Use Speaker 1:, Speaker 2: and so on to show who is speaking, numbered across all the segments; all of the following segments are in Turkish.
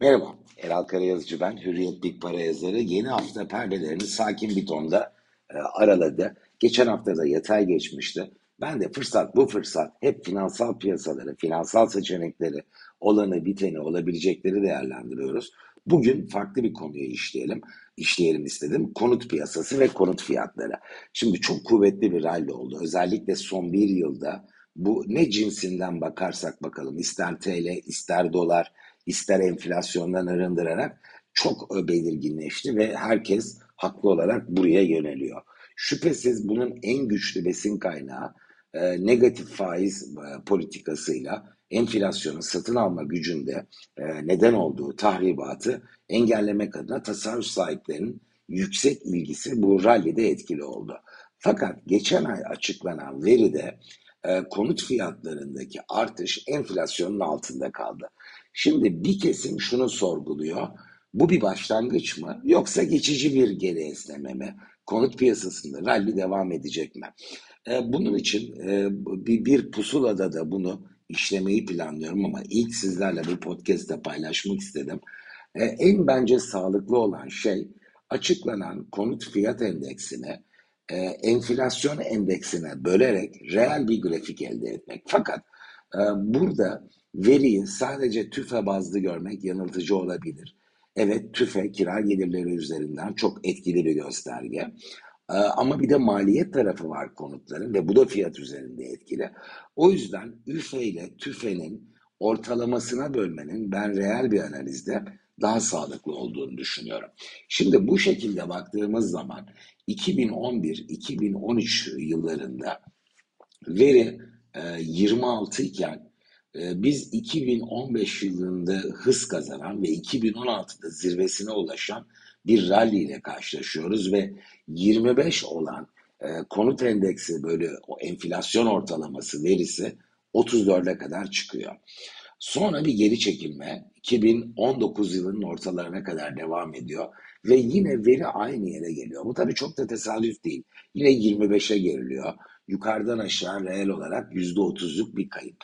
Speaker 1: Merhaba, Eral Karayazıcı ben, Hürriyet Big Para yazarı. Yeni hafta perdelerini sakin bir tonda e, araladı. Geçen hafta da yatay geçmişti. Ben de fırsat bu fırsat hep finansal piyasaları, finansal seçenekleri, olanı, biteni, olabilecekleri değerlendiriyoruz. Bugün farklı bir konuyu işleyelim, işleyelim istedim. Konut piyasası ve konut fiyatları. Şimdi çok kuvvetli bir rally oldu. Özellikle son bir yılda bu ne cinsinden bakarsak bakalım ister TL ister dolar ister enflasyondan arındırarak çok belirginleşti ve herkes haklı olarak buraya yöneliyor. Şüphesiz bunun en güçlü besin kaynağı e, negatif faiz e, politikasıyla enflasyonun satın alma gücünde e, neden olduğu tahribatı engellemek adına tasarruf sahiplerinin yüksek ilgisi bu rallide etkili oldu. Fakat geçen ay açıklanan veride e, konut fiyatlarındaki artış enflasyonun altında kaldı. Şimdi bir kesim şunu sorguluyor. Bu bir başlangıç mı yoksa geçici bir geri esneme mi? Konut piyasasında rally devam edecek mi? E, bunun için e, bir, bir pusulada da bunu işlemeyi planlıyorum ama ilk sizlerle bu podcast'te paylaşmak istedim. E, en bence sağlıklı olan şey açıklanan konut fiyat endeksine e, enflasyon endeksine bölerek reel bir grafik elde etmek. Fakat burada veriyi sadece tüfe bazlı görmek yanıltıcı olabilir. Evet tüfe kira gelirleri üzerinden çok etkili bir gösterge. Ee, ama bir de maliyet tarafı var konutların ve bu da fiyat üzerinde etkili. O yüzden üfe ile tüfenin ortalamasına bölmenin ben reel bir analizde daha sağlıklı olduğunu düşünüyorum. Şimdi bu şekilde baktığımız zaman 2011-2013 yıllarında veri 26 e, iken e, biz 2015 yılında hız kazanan ve 2016'da zirvesine ulaşan bir rally ile karşılaşıyoruz ve 25 olan e, konut endeksi böyle o enflasyon ortalaması verisi 34'e kadar çıkıyor. Sonra bir geri çekilme 2019 yılının ortalarına kadar devam ediyor ve yine veri aynı yere geliyor. Bu tabii çok da tesadüf değil. Yine 25'e geriliyor. Yukarıdan aşağı reel olarak %30'luk bir kayıp.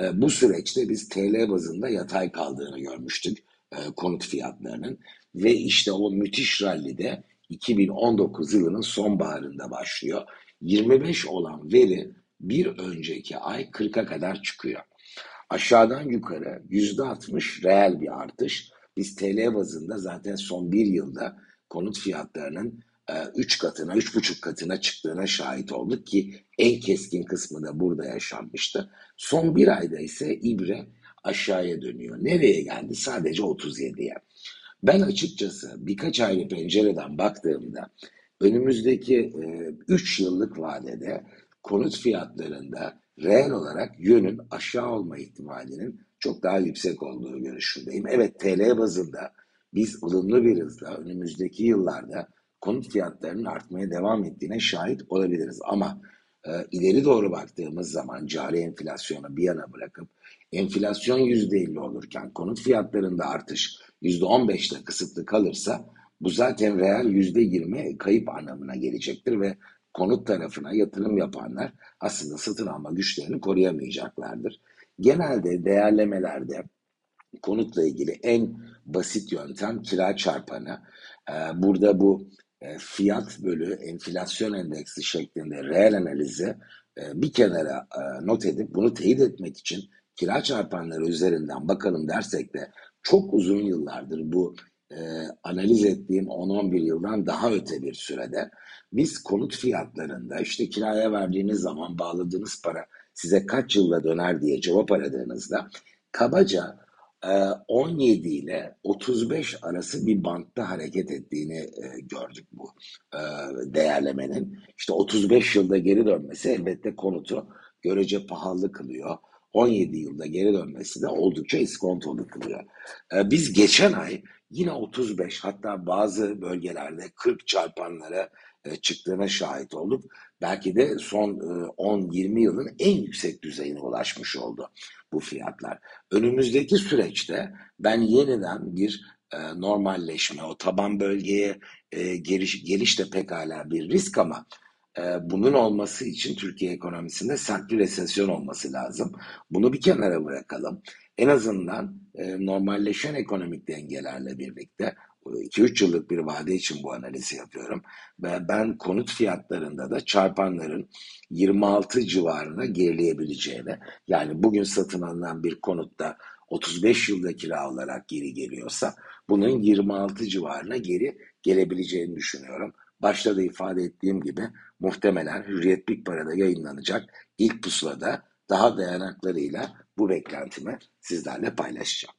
Speaker 1: E, bu süreçte biz TL bazında yatay kaldığını görmüştük e, konut fiyatlarının ve işte o müthiş rallide 2019 yılının sonbaharında başlıyor. 25 olan veri bir önceki ay 40'a kadar çıkıyor. Aşağıdan yukarı %60 reel bir artış. Biz TL bazında zaten son bir yılda konut fiyatlarının 3 e, katına, 3,5 katına çıktığına şahit olduk ki en keskin kısmı da burada yaşanmıştı. Son bir ayda ise ibre aşağıya dönüyor. Nereye geldi? Sadece 37'ye. Ben açıkçası birkaç ayrı pencereden baktığımda önümüzdeki 3 e, yıllık vadede konut fiyatlarında reel olarak yönün aşağı olma ihtimalinin çok daha yüksek olduğu görüşündeyim. Evet TL bazında biz ılımlı bir hızla önümüzdeki yıllarda konut fiyatlarının artmaya devam ettiğine şahit olabiliriz. Ama e, ileri doğru baktığımız zaman cari enflasyonu bir yana bırakıp enflasyon %50 olurken konut fiyatlarında artış %15'te kısıtlı kalırsa bu zaten reel %20 kayıp anlamına gelecektir ve konut tarafına yatırım yapanlar aslında satın alma güçlerini koruyamayacaklardır. Genelde değerlemelerde konutla ilgili en basit yöntem kira çarpanı. Ee, burada bu e, fiyat bölü enflasyon endeksi şeklinde reel analizi e, bir kenara e, not edip bunu teyit etmek için kira çarpanları üzerinden bakalım dersek de çok uzun yıllardır bu analiz ettiğim 10-11 yıldan daha öte bir sürede biz konut fiyatlarında işte kiraya verdiğiniz zaman bağladığınız para size kaç yılda döner diye cevap aradığınızda kabaca 17 ile 35 arası bir bantta hareket ettiğini gördük bu değerlemenin. İşte 35 yılda geri dönmesi elbette konutu görece pahalı kılıyor. 17 yılda geri dönmesi de oldukça iskontolu kılıyor. Biz geçen ay yine 35 hatta bazı bölgelerde 40 çarpanlara çıktığına şahit olduk. Belki de son 10-20 yılın en yüksek düzeyine ulaşmış oldu bu fiyatlar. Önümüzdeki süreçte ben yeniden bir normalleşme, o taban bölgeye geliş, geliş de pekala bir risk ama e, bunun olması için Türkiye ekonomisinde sert bir resesyon olması lazım. Bunu bir kenara bırakalım. En azından e, normalleşen ekonomik dengelerle birlikte 2-3 yıllık bir vade için bu analizi yapıyorum. Ve ben konut fiyatlarında da çarpanların 26 civarına gerileyebileceğini, yani bugün satın alınan bir konutta 35 yılda kira olarak geri geliyorsa bunun 26 civarına geri gelebileceğini düşünüyorum. Başta da ifade ettiğim gibi muhtemelen Hürriyet Big Para'da yayınlanacak ilk pusulada daha dayanaklarıyla bu beklentimi sizlerle paylaşacağım.